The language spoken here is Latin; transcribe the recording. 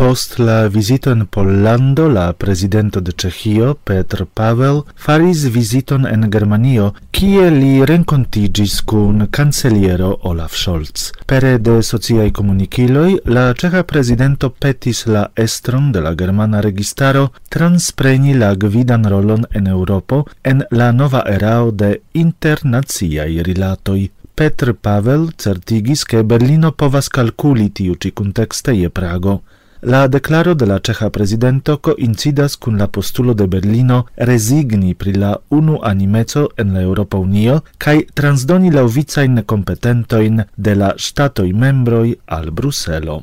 Post la visito en Pollando la presidento de Cechio, Petr Pavel faris visiton en Germanio, kie li renkontiĝis kun canceliero Olaf Scholz. Pere de sociaj komunikiloj la ceca prezidento petis la estron de la germana registaro transpreni la gvidan rolon en Europo en la nova erao de internaziai rilatoi. Petr Pavel certigis, ke Berlino povas calculi tiu ĉi kuntekste je Prago. La declaro de la ceja presidento coincidas cun la postulo de Berlino resigni pri la unu animeco en la Europa Unio cae transdoni la uvicain competentoin de la statoi membroi al Bruselo.